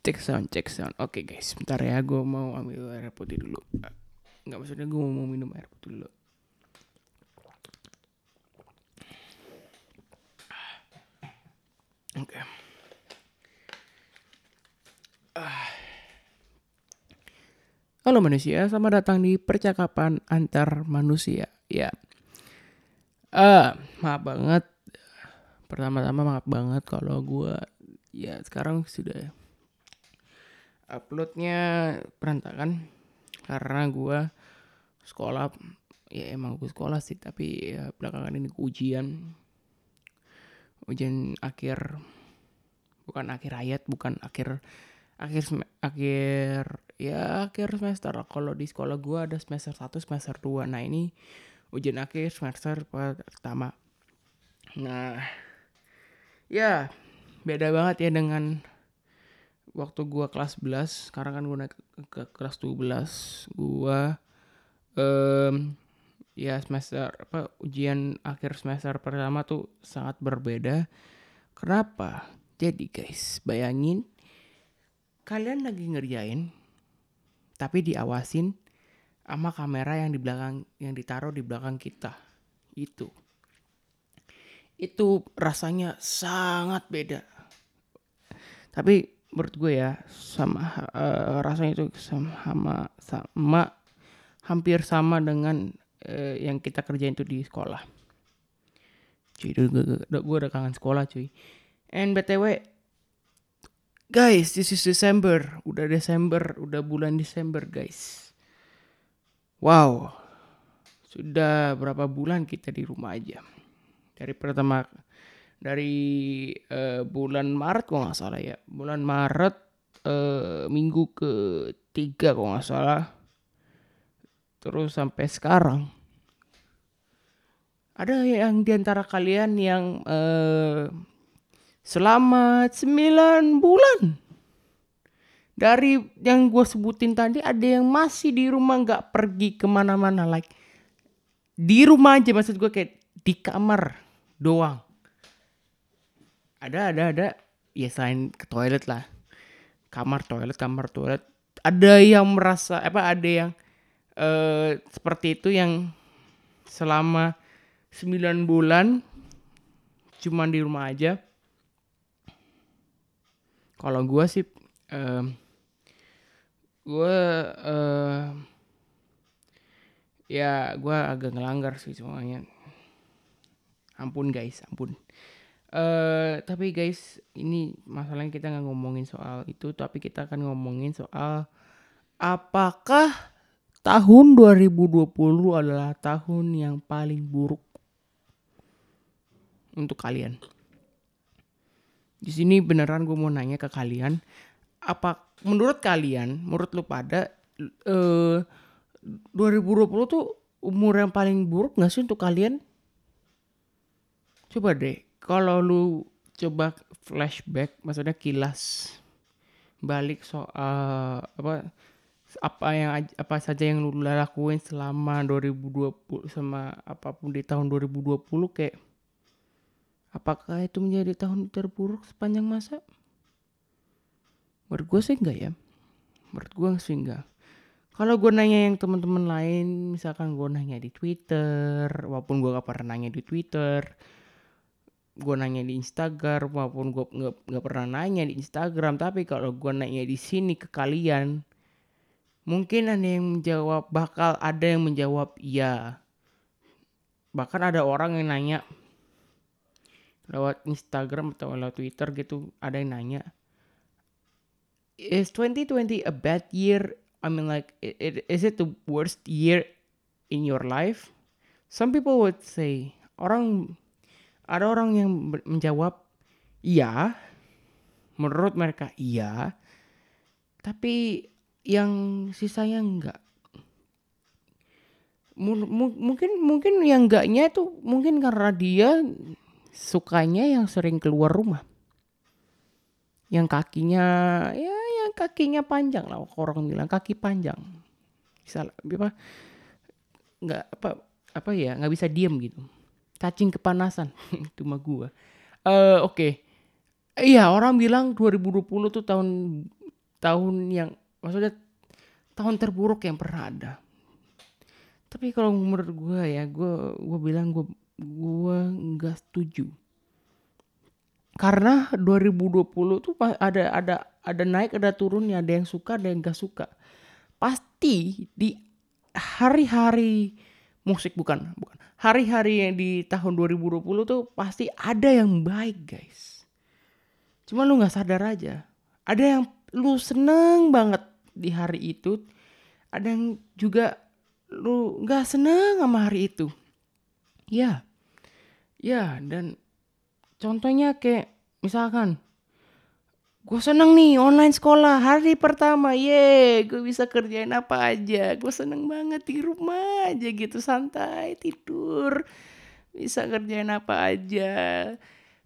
cek sound, cek sound. Oke guys, bentar ya, gue mau ambil air putih dulu. Nggak maksudnya gue mau minum air putih dulu. Oke. Ah. Halo manusia, selamat datang di percakapan antar manusia. Ya. Ah, maaf banget. Pertama-tama maaf banget kalau gue ya sekarang sudah uploadnya berantakan karena gue sekolah ya emang gue sekolah sih tapi ya belakangan ini ujian. Ujian akhir bukan akhir hayat bukan akhir akhir akhir ya akhir semester. Kalau di sekolah gue ada semester 1 semester 2 nah ini ujian akhir semester pertama. Nah ya beda banget ya dengan waktu gua kelas 11 sekarang kan gua naik ke, kelas 12 gua um, ya semester apa ujian akhir semester pertama tuh sangat berbeda. Kenapa? Jadi guys bayangin kalian lagi ngerjain tapi diawasin sama kamera yang di belakang yang ditaruh di belakang kita. Itu. Itu rasanya sangat beda. Tapi menurut gue ya sama uh, rasanya itu sama sama hampir sama dengan uh, yang kita kerjain itu di sekolah. Cuy, gue, gue, gue udah kangen sekolah cuy. And btw, guys, this is December, udah Desember, udah bulan Desember guys. Wow, sudah berapa bulan kita di rumah aja. Dari pertama dari uh, bulan Maret kok nggak salah ya. Bulan Maret uh, minggu ke tiga kok nggak salah. Terus sampai sekarang. Ada yang di antara kalian yang uh, selama 9 bulan. Dari yang gue sebutin tadi ada yang masih di rumah nggak pergi ke mana-mana like di rumah aja maksud gue kayak di kamar doang ada ada ada. Ya selain ke toilet lah. Kamar toilet kamar toilet. Ada yang merasa apa ada yang uh, seperti itu yang selama 9 bulan cuman di rumah aja. Kalau gue sih uh, gue uh, ya gue agak ngelanggar sih semuanya. Ampun guys ampun Uh, tapi guys, ini masalahnya kita nggak ngomongin soal itu, tapi kita akan ngomongin soal apakah tahun 2020 adalah tahun yang paling buruk untuk kalian. Di sini beneran gue mau nanya ke kalian, apa menurut kalian, menurut lu pada uh, 2020 tuh umur yang paling buruk gak sih untuk kalian? Coba deh kalau lu coba flashback maksudnya kilas balik soal apa apa yang apa saja yang lu lakuin selama 2020 sama apa pun di tahun 2020 kayak apakah itu menjadi tahun terburuk sepanjang masa? Menurut gue sih enggak ya. Menurut gue sih enggak. Kalau gue nanya yang teman-teman lain, misalkan gue nanya di Twitter, walaupun gue gak pernah nanya di Twitter, gue nanya di Instagram maupun gue nggak nggak pernah nanya di Instagram tapi kalau gue nanya di sini ke kalian mungkin ada yang menjawab bakal ada yang menjawab iya. Bahkan ada orang yang nanya lewat Instagram atau lewat Twitter gitu ada yang nanya is 2020 a bad year? I mean like is it the worst year in your life? Some people would say orang ada orang yang menjawab iya, menurut mereka iya, tapi yang sisanya enggak. M mungkin mungkin yang enggaknya itu mungkin karena dia sukanya yang sering keluar rumah. Yang kakinya ya yang kakinya panjang lah orang bilang kaki panjang. Bisa apa nggak apa apa ya nggak bisa diem gitu cacing kepanasan itu mah gua uh, oke okay. iya orang bilang 2020 tuh tahun tahun yang maksudnya tahun terburuk yang pernah ada. Tapi kalau menurut gue ya, gue gue bilang gue gue nggak setuju. Karena 2020 tuh ada ada ada naik ada turunnya, ada yang suka ada yang gak suka. Pasti di hari-hari musik bukan bukan hari-hari yang di tahun 2020 tuh pasti ada yang baik guys. Cuma lu nggak sadar aja. Ada yang lu seneng banget di hari itu ada yang juga lu nggak seneng sama hari itu. Ya ya dan contohnya kayak misalkan gue seneng nih online sekolah hari pertama ye gue bisa kerjain apa aja. Gue seneng banget di rumah aja gitu santai tidur bisa kerjain apa aja.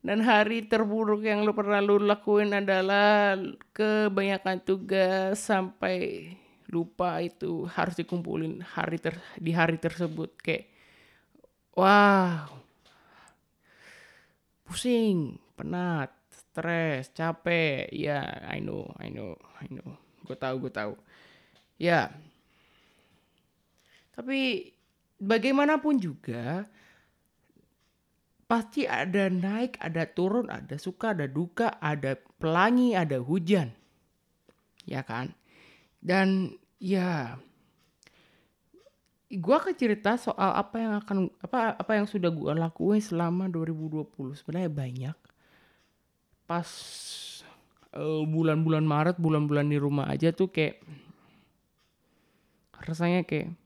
Dan hari terburuk yang lo pernah lo lakuin adalah kebanyakan tugas sampai lupa itu harus dikumpulin hari ter di hari tersebut. Kayak wow pusing penat stres, capek. Ya, yeah, I know, I know, I know. Gue tahu, gue tahu. Ya. Yeah. Tapi bagaimanapun juga pasti ada naik, ada turun, ada suka, ada duka, ada pelangi, ada hujan. Ya kan? Dan ya gue akan cerita soal apa yang akan apa apa yang sudah gue lakuin selama 2020 sebenarnya banyak pas eh, bulan-bulan Maret, bulan-bulan di rumah aja tuh kayak rasanya kayak,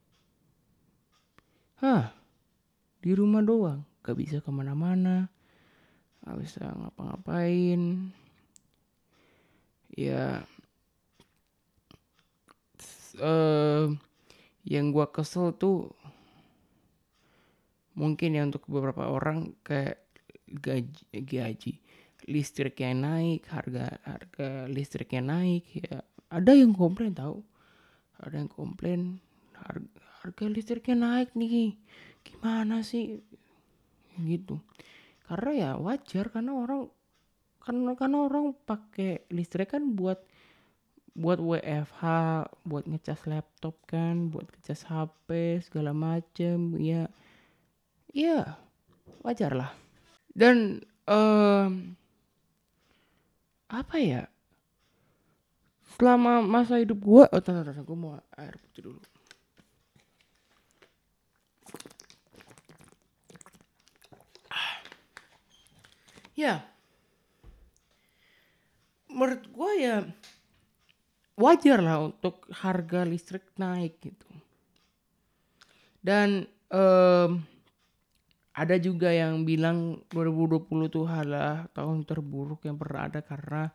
hah, di rumah doang, gak bisa ke mana-mana, gak bisa ngapa-ngapain, ya, uh, yang gua kesel tuh mungkin ya untuk beberapa orang kayak gaji, gaji listriknya naik, harga harga listriknya naik ya. Ada yang komplain tahu. Ada yang komplain harga, harga listriknya naik nih. Gimana sih? Gitu. Karena ya wajar karena orang karena karena orang pakai listrik kan buat buat WFH, buat ngecas laptop kan, buat ngecas HP segala macem, ya, ya wajar lah. Dan um, apa ya? Selama masa hidup gue oh tante tante gue mau air putih dulu. Ya. Menurut gue ya wajar lah untuk harga listrik naik gitu. Dan um, ada juga yang bilang 2020 tuh adalah tahun terburuk yang pernah ada karena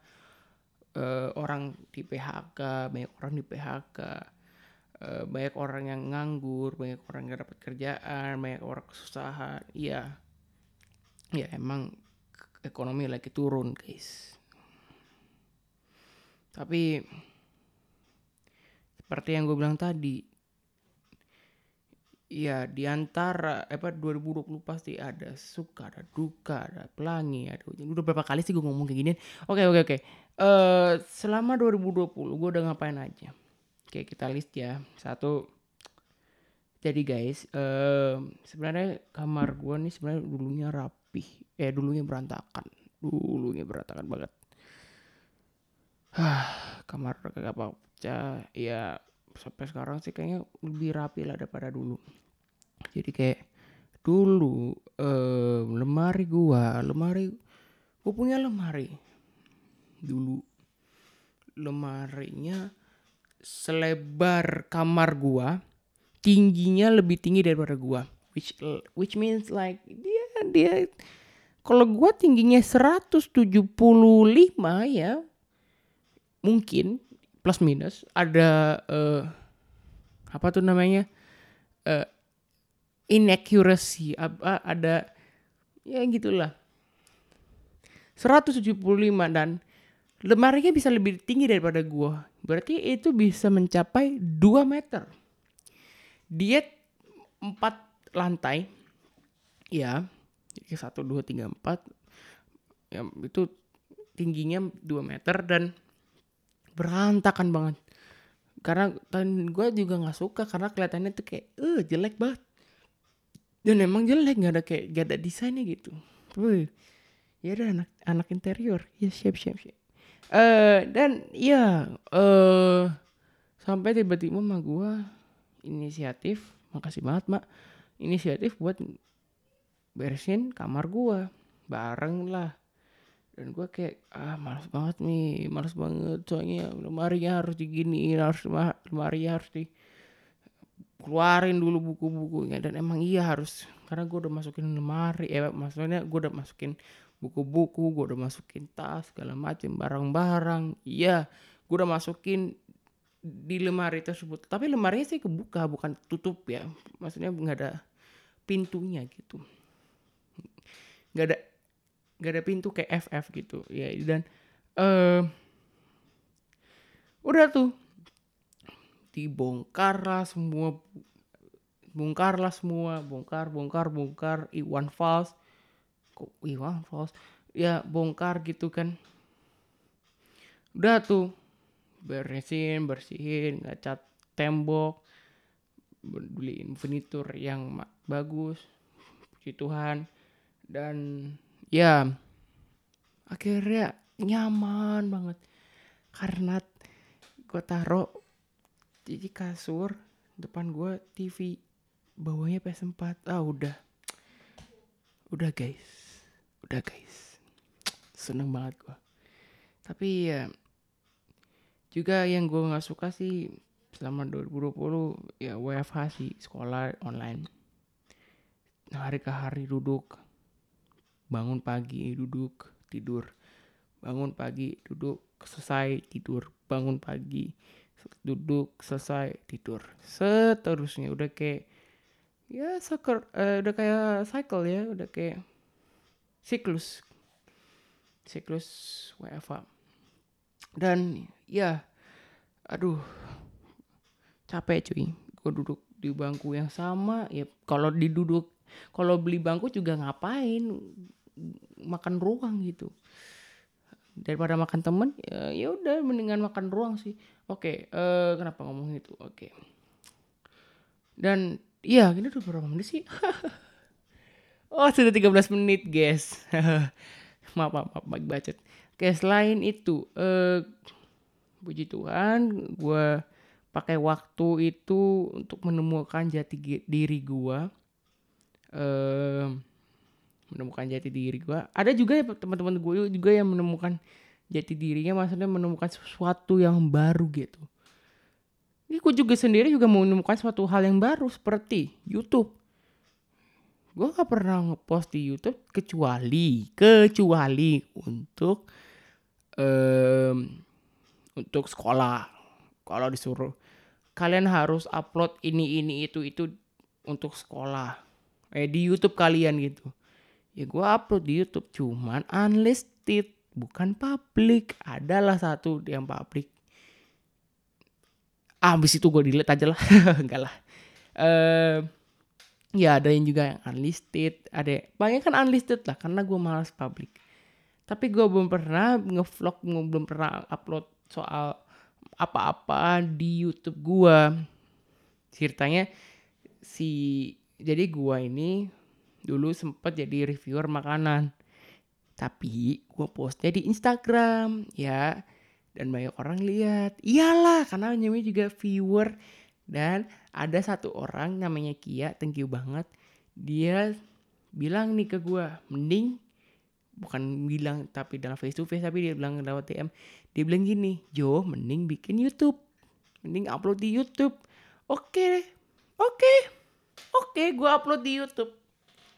uh, orang di PHK, banyak orang di PHK, uh, eh, banyak orang yang nganggur, banyak orang yang dapat kerjaan, banyak orang kesusahan. Iya, ya emang ekonomi lagi turun guys. Tapi seperti yang gue bilang tadi, Iya, di antara apa 2020 pasti ada suka, ada duka, ada pelangi, ada hujan. Udah berapa kali sih gue ngomong kayak gini? Oke, oke, oke. Uh, selama 2020 gue udah ngapain aja? Oke, kita list ya. Satu jadi guys, uh, sebenarnya kamar gue nih sebenarnya dulunya rapih, eh dulunya berantakan, dulunya berantakan banget. kamar kagak apa ya sampai sekarang sih kayaknya lebih rapi lah daripada dulu jadi kayak dulu uh, lemari gua lemari gua punya lemari. Dulu lemarinya selebar kamar gua tingginya lebih tinggi daripada gua. Which which means like dia dia kalau gua tingginya 175 ya mungkin plus minus ada uh, apa tuh namanya uh, inaccuracy apa ada ya gitulah. 175 dan lemarinya bisa lebih tinggi daripada gua. Berarti itu bisa mencapai 2 meter. Dia 4 lantai ya 1 2 3 4 ya itu tingginya 2 meter dan berantakan banget. Karena kan gue juga nggak suka karena kelihatannya tuh kayak eh jelek banget dan emang jelek nggak ada kayak gak ada desainnya gitu. Wih, ya ada anak anak interior. Ya siap siap siap. Eh dan ya eh sampai tiba-tiba mah gue inisiatif makasih banget mak. Inisiatif buat beresin kamar gue bareng lah. Dan gue kayak ah malas banget nih malas banget. Soalnya lemarinya harus diginiin harus lemari harus di keluarin dulu buku-bukunya. Dan emang iya harus karena gue udah masukin lemari eh maksudnya gue udah masukin buku-buku gue udah masukin tas segala macem barang-barang. Iya gue udah masukin di lemari tersebut. Tapi lemarinya sih kebuka bukan tutup ya. Maksudnya nggak ada pintunya gitu. Nggak ada nggak ada pintu kayak FF gitu. Ya dan uh, udah tuh dibongkar lah semua bongkar lah semua bongkar bongkar bongkar Iwan Fals. Kok Iwan Fals? Ya bongkar gitu kan. Udah tuh beresin bersihin ngacat tembok beliin furnitur yang bagus puji Tuhan. Dan ya akhirnya nyaman banget. Karena gue taruh jadi kasur depan gue TV bawahnya PS4 ah udah. Udah guys. Udah guys. Seneng banget gue tapi ya juga yang gue nggak suka sih selama 2020 ya WFH sih sekolah online. Hari ke hari duduk. Bangun pagi duduk tidur. Bangun pagi duduk selesai tidur. Bangun pagi duduk selesai tidur. Seterusnya udah kayak ya soccer uh, udah kayak cycle ya udah kayak siklus. Siklus WFA dan ya aduh capek cuy. Gue duduk di bangku yang sama ya kalau diduduk kalau beli bangku juga ngapain? Makan ruang gitu. Daripada makan temen ya, ya udah mendingan makan ruang sih oke uh, kenapa ngomong itu? Oke. Dan iya ini udah berapa menit sih? Oh sudah 13 menit guys. Maaf maaf maaf bacot. Oke selain itu uh, puji Tuhan gue pakai waktu itu untuk menemukan jati diri gue uh, menemukan jati diri gue ada juga ya teman-teman gue juga yang menemukan jati dirinya maksudnya menemukan sesuatu yang baru gitu. Ini gue juga sendiri juga menemukan suatu hal yang baru seperti YouTube. Gue gak pernah ngepost di YouTube kecuali kecuali untuk um, untuk sekolah. Kalau disuruh kalian harus upload ini ini itu itu untuk sekolah. Eh di YouTube kalian gitu. Ya gue upload di YouTube cuman unlisted bukan public adalah satu yang public ah, abis itu gue delete aja lah. Enggak lah. Uh, ya ada yang juga yang unlisted ada banyak kan unlisted lah karena gue malas public tapi gue belum pernah ngevlog belum pernah upload soal apa-apa di YouTube gue ceritanya si jadi gue ini dulu sempet jadi reviewer makanan tapi gue postnya di Instagram ya. Dan banyak orang lihat. Iyalah karena namanya juga viewer. Dan ada satu orang namanya Kia thank you banget. Dia bilang nih ke gue mending bukan bilang tapi dalam face to face tapi dia bilang lewat DM dia bilang gini Jo mending bikin YouTube. Mending upload di YouTube. Oke oke. Oke okay, gue upload di YouTube.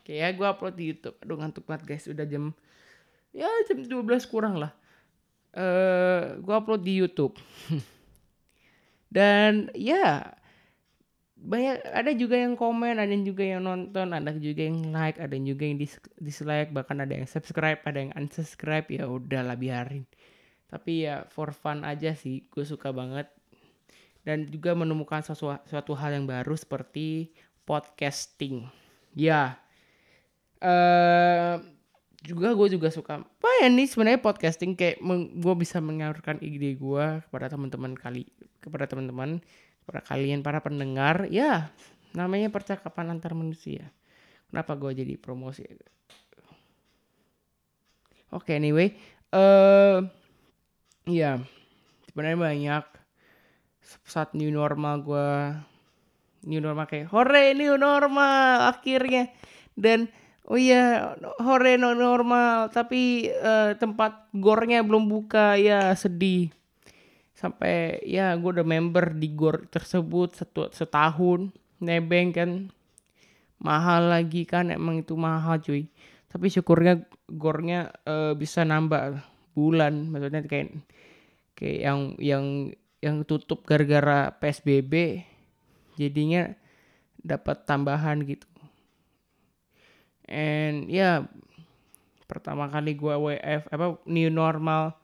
Kayak gue upload di YouTube. Aduh ngantuk banget guys. Udah jam ya jam 12 kurang lah. Uh, eh, gue upload di YouTube. Dan ya banyak ada juga yang komen ada juga yang nonton ada juga yang like ada juga yang dis dislike bahkan ada yang subscribe ada yang unsubscribe ya udahlah biarin. Tapi ya for fun aja sih gue suka banget. Dan juga menemukan sesuatu, suatu hal yang baru seperti podcasting. Ya uh, juga gue juga suka apa ya nih sebenarnya podcasting kayak gue bisa menyalurkan ide gue kepada teman-teman kali kepada teman-teman kepada kalian para pendengar. Ya namanya percakapan antar manusia. Kenapa gue jadi promosi? Oke okay, anyway eh uh, ya sebenarnya banyak. Saat new normal gue new normal kayak hore new normal akhirnya. Dan oh iya hore no normal tapi uh, tempat gornya belum buka. Ya sedih. Sampai ya gue udah member di gor tersebut satu setahun. Nebeng kan. Mahal lagi kan emang itu mahal cuy. Tapi syukurnya gornya uh, bisa nambah bulan. Maksudnya kayak kayak yang yang yang tutup gara-gara PSBB jadinya dapat tambahan gitu and ya yeah, pertama kali gue WF apa new normal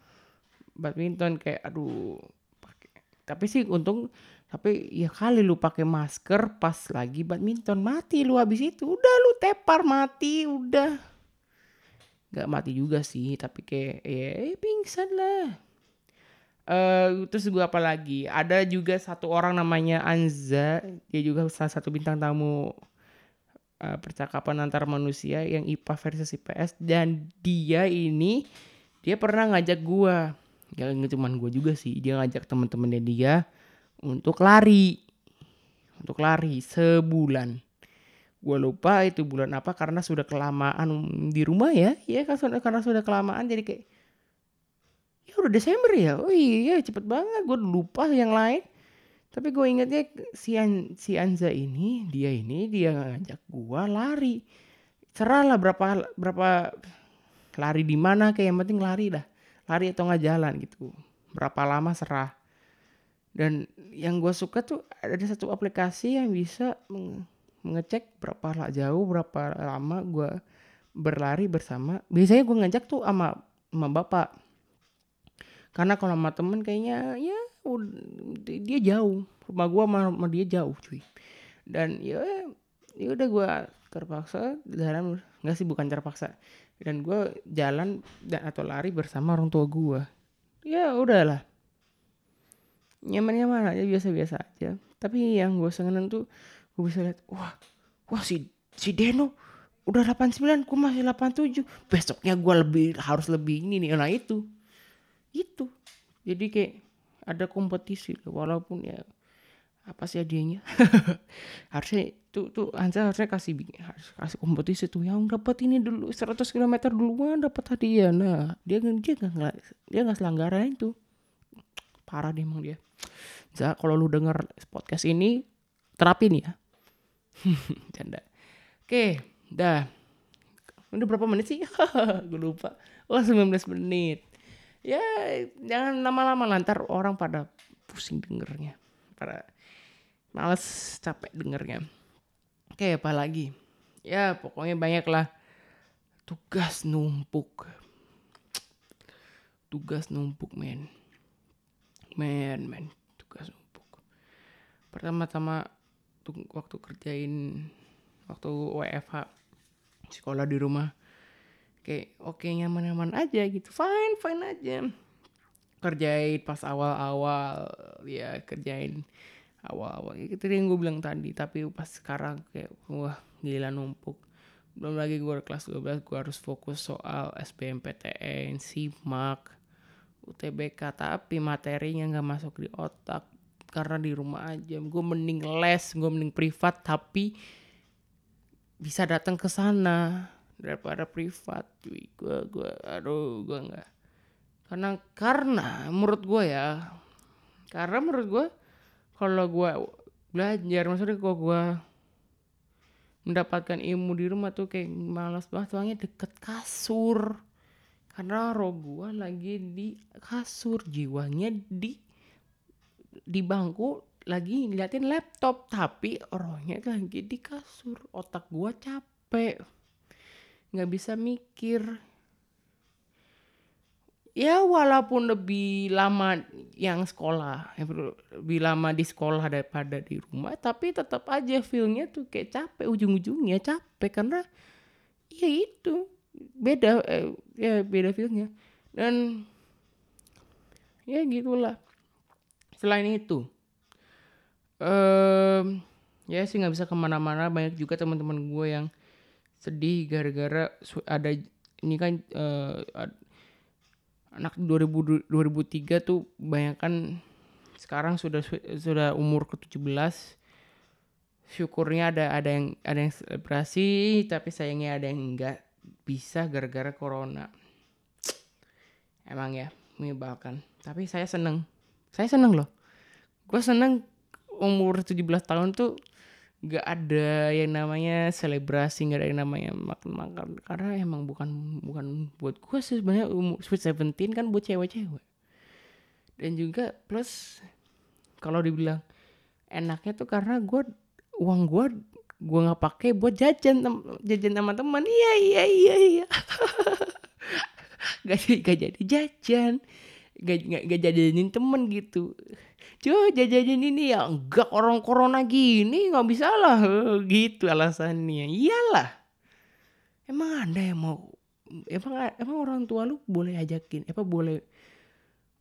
badminton kayak aduh pake. tapi sih untung tapi ya kali lu pakai masker pas lagi badminton mati lu habis itu udah lu tepar mati udah nggak mati juga sih tapi kayak ya pingsan lah Uh, terus gue apa lagi? Ada juga satu orang namanya Anza, dia juga salah satu bintang tamu uh, percakapan antar manusia yang IPA versus IPS dan dia ini dia pernah ngajak gue, ya nggak cuma gue juga sih, dia ngajak teman-temannya dia untuk lari, untuk lari sebulan. Gue lupa itu bulan apa karena sudah kelamaan di rumah ya, ya karena sudah kelamaan jadi kayak ya udah Desember ya? Oh iya cepet banget gue lupa yang lain tapi gue ingetnya si An si Anza ini dia ini dia ngajak gue lari. Cerah lah berapa berapa lari di mana kayak yang penting lari dah. Lari atau nggak jalan gitu. Berapa lama serah. Dan yang gue suka tuh ada satu aplikasi yang bisa mengecek berapa lah jauh berapa lama gue berlari bersama. Biasanya gue ngajak tuh sama sama bapak. Karena kalau sama temen kayaknya ya dia jauh. Rumah gua sama, sama dia jauh cuy. Dan ya ya udah gua terpaksa jalan nggak sih bukan terpaksa. Dan gua jalan dan atau lari bersama orang tua gua. Ya udahlah. Nyaman nyaman aja biasa biasa aja. Tapi yang gue seneng tuh gue bisa lihat wah wah si si Deno udah 89 gue masih 87 besoknya gue lebih harus lebih ini nih nah itu. Itu. Jadi kayak ada kompetisi walaupun ya apa sih hadiahnya? Harusnya tuh tuh Anza harusnya kasih harus kasih kompetisi tuh yang dapat ini dulu 100 km duluan dapat hadiah. Nah dia dia nggak dia nggak selanggaran itu. Parah deh emang dia. Za kalau lu denger podcast ini terapin ya. Canda oke dah. Udah berapa menit sih? Gue lupa. Wah oh, 19 menit ya jangan lama-lama lantar orang pada pusing dengernya. Pada males capek dengernya. Oke apa lagi ya pokoknya banyak lah tugas numpuk. Tugas numpuk men. Men men tugas numpuk. Pertama-tama waktu kerjain waktu WFH sekolah di rumah kayak oke okay, nyaman-nyaman aja gitu. Fine fine aja. Kerjain pas awal-awal ya kerjain awal-awal. Ya, itu yang gue bilang tadi tapi pas sekarang kayak wah gila numpuk. Belum lagi gue kelas 12 gue harus fokus soal SBMPTN, SIMAK, UTBK tapi materinya nggak masuk di otak. Karena di rumah aja gue mending les gue mending privat tapi bisa datang ke sana daripada privat cuy. Gue gue aduh gue nggak. Karena karena menurut gue ya karena menurut gue kalau gue belajar maksudnya kalau gue mendapatkan ilmu di rumah tuh kayak malas banget soalnya deket kasur. Karena roh gue lagi di kasur jiwanya di di bangku lagi ngeliatin laptop tapi rohnya lagi di kasur. Otak gue capek nggak bisa mikir. Ya walaupun lebih lama yang sekolah lebih lama di sekolah daripada di rumah tapi tetap aja feelnya tuh kayak capek ujung-ujungnya capek karena ya itu beda eh, ya beda feelnya. Dan ya gitulah. Selain itu um, ya sih nggak bisa ke mana-mana banyak juga teman-teman gue yang sedih gara-gara ada ini kan uh, anak 2000 2003 tuh banyak kan sekarang sudah sudah umur ke 17 syukurnya ada ada yang ada yang selebrasi tapi sayangnya ada yang enggak bisa gara-gara corona. Emang ya menyebalkan. Tapi saya seneng. Saya seneng loh. Gue seneng umur 17 tahun tuh gak ada yang namanya selebrasi gak ada yang namanya makan-makan karena emang bukan bukan buat gue sih sebenarnya umur sweet seventeen kan buat cewek-cewek. Dan juga plus kalau dibilang enaknya tuh karena gue uang gue gue nggak pakai buat jajan jajan sama teman. Iya iya iya iya. Gak, gak jadi jajan. Gak, gak, gak jajanin temen gitu cuy jajanin ini ya. Enggak orang corona gini nggak bisa lah. Gitu alasannya. Iyalah. Emang ada yang mau emang emang orang tua lu boleh ajakin apa boleh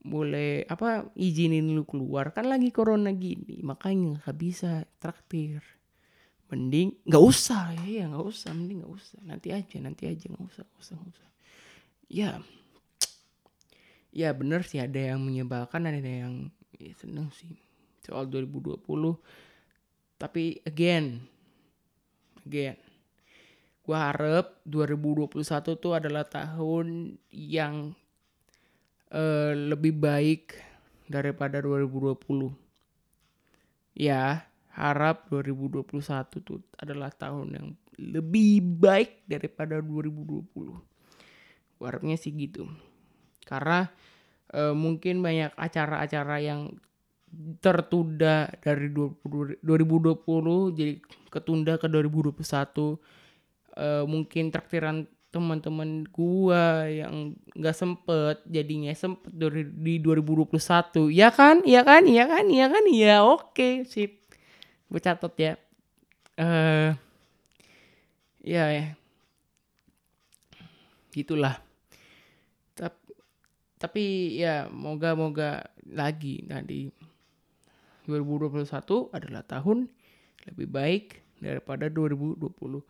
boleh apa izinin lu keluar? Kan lagi corona gini makanya nggak bisa traktir. Mending nggak usah. Ya ya nggak usah. Mending nggak usah. Nanti aja nanti aja. Nggak usah nggak usah nggak usah. Ya. Ya bener sih ada yang menyebalkan ada yang ya seneng sih. Soal 2020 tapi again again. Gue harap 2021 tuh adalah tahun yang uh, lebih baik daripada 2020 ya harap 2021 tuh adalah tahun yang lebih baik daripada 2020 gue harapnya sih gitu. Karena uh, mungkin banyak acara-acara yang tertunda dari 20, 2020 jadi ketunda ke 2021 uh, eh, mungkin traktiran teman-teman gua yang nggak sempet jadinya sempet dari di 2021 ya kan? Ya kan? Ya kan? Ya kan? Ya oke okay, sip. Gue catat ya. Eh uh, ya ya. Gitulah tapi ya moga-moga lagi nanti 2021 adalah tahun lebih baik daripada 2020.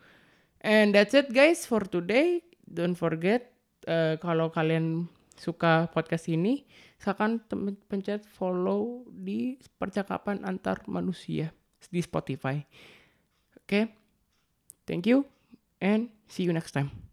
And that's it guys for today. Don't forget uh, kalau kalian suka podcast ini, silakan pencet follow di percakapan antar manusia di Spotify. Oke. Okay? Thank you and see you next time.